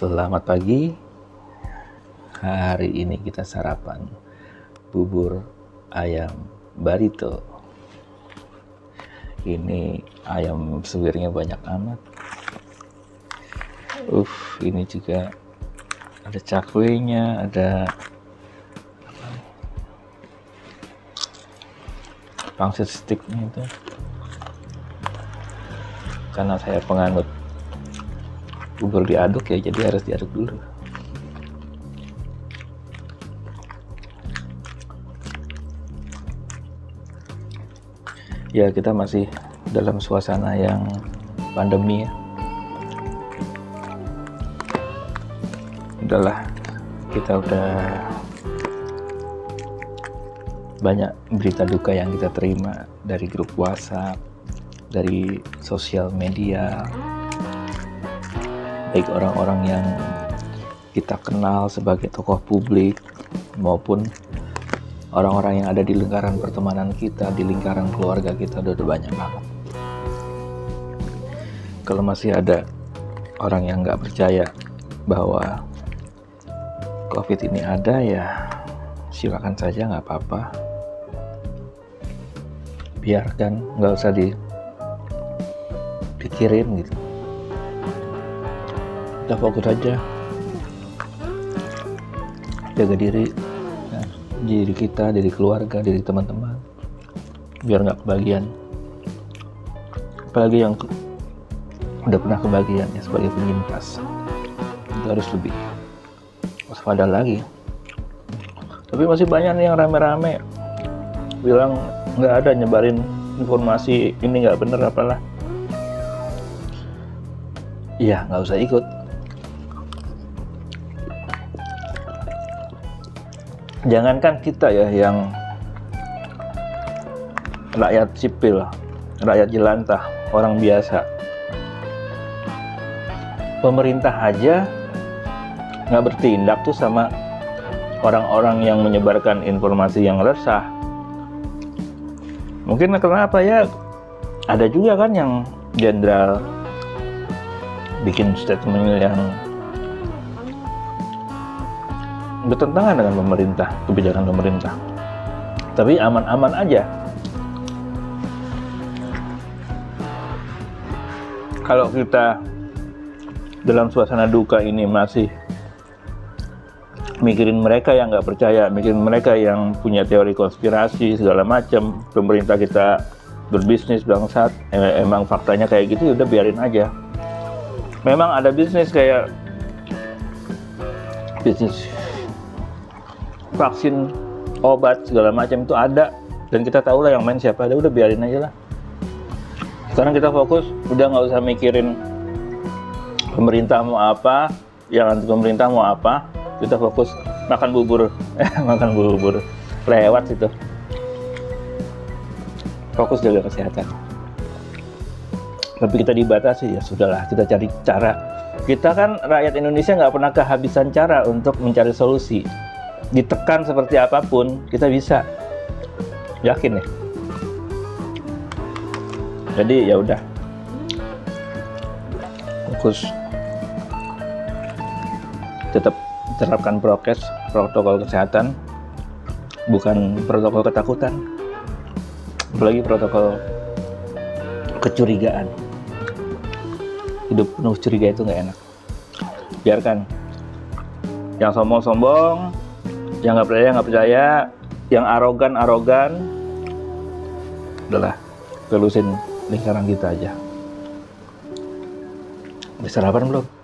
Selamat pagi. Hari ini kita sarapan bubur ayam barito. Ini ayam suwirnya banyak amat. Uh, ini juga ada cakwenya, ada pangsit sticknya itu. Karena saya penganut bubur diaduk ya jadi harus diaduk dulu. Ya kita masih dalam suasana yang pandemi ya. Udahlah kita udah banyak berita duka yang kita terima dari grup WhatsApp dari sosial media baik orang-orang yang kita kenal sebagai tokoh publik maupun orang-orang yang ada di lingkaran pertemanan kita, di lingkaran keluarga kita udah, udah banyak banget. Kalau masih ada orang yang nggak percaya bahwa COVID ini ada ya silakan saja nggak apa-apa. Biarkan, nggak usah dipikirin gitu kita fokus aja. Jaga diri ya, diri kita diri keluarga diri teman-teman. Biar nggak kebagian. Apalagi yang udah pernah kebagian ya sebagai penyintas. Itu harus lebih waspada lagi. Tapi masih banyak nih yang rame-rame bilang nggak ada nyebarin informasi ini nggak bener apalah. Iya nggak usah ikut jangankan kita ya yang rakyat sipil, rakyat jelantah, orang biasa. Pemerintah aja nggak bertindak tuh sama orang-orang yang menyebarkan informasi yang resah. Mungkin kenapa ya? Ada juga kan yang jenderal bikin statement yang bertentangan dengan pemerintah, kebijakan pemerintah. Tapi aman-aman aja. Kalau kita dalam suasana duka ini masih mikirin mereka yang nggak percaya, mikirin mereka yang punya teori konspirasi segala macam, pemerintah kita berbisnis bangsat, emang faktanya kayak gitu, ya udah biarin aja. Memang ada bisnis kayak bisnis vaksin obat segala macam itu ada. Dan kita tahu lah yang main siapa ada udah biarin aja lah. Sekarang kita fokus udah nggak usah mikirin pemerintah mau apa yang anti pemerintah mau apa. Kita fokus makan bubur. Makan bubur. Lewat itu. Fokus jaga kesehatan. Tapi kita dibatasi ya sudahlah kita cari cara. Kita kan rakyat Indonesia nggak pernah kehabisan cara untuk mencari solusi ditekan seperti apa pun kita bisa. Yakin ya jadi ya udah. Fokus. Tetap terapkan prokes protokol kesehatan. Bukan protokol ketakutan. Apalagi protokol kecurigaan. Hidup penuh curiga itu nggak enak. Biarkan. Yang sombong-sombong yang nggak percaya nggak percaya. Yang arogan arogan. Udahlah telusin lingkaran kita aja. Bisa sarapan belum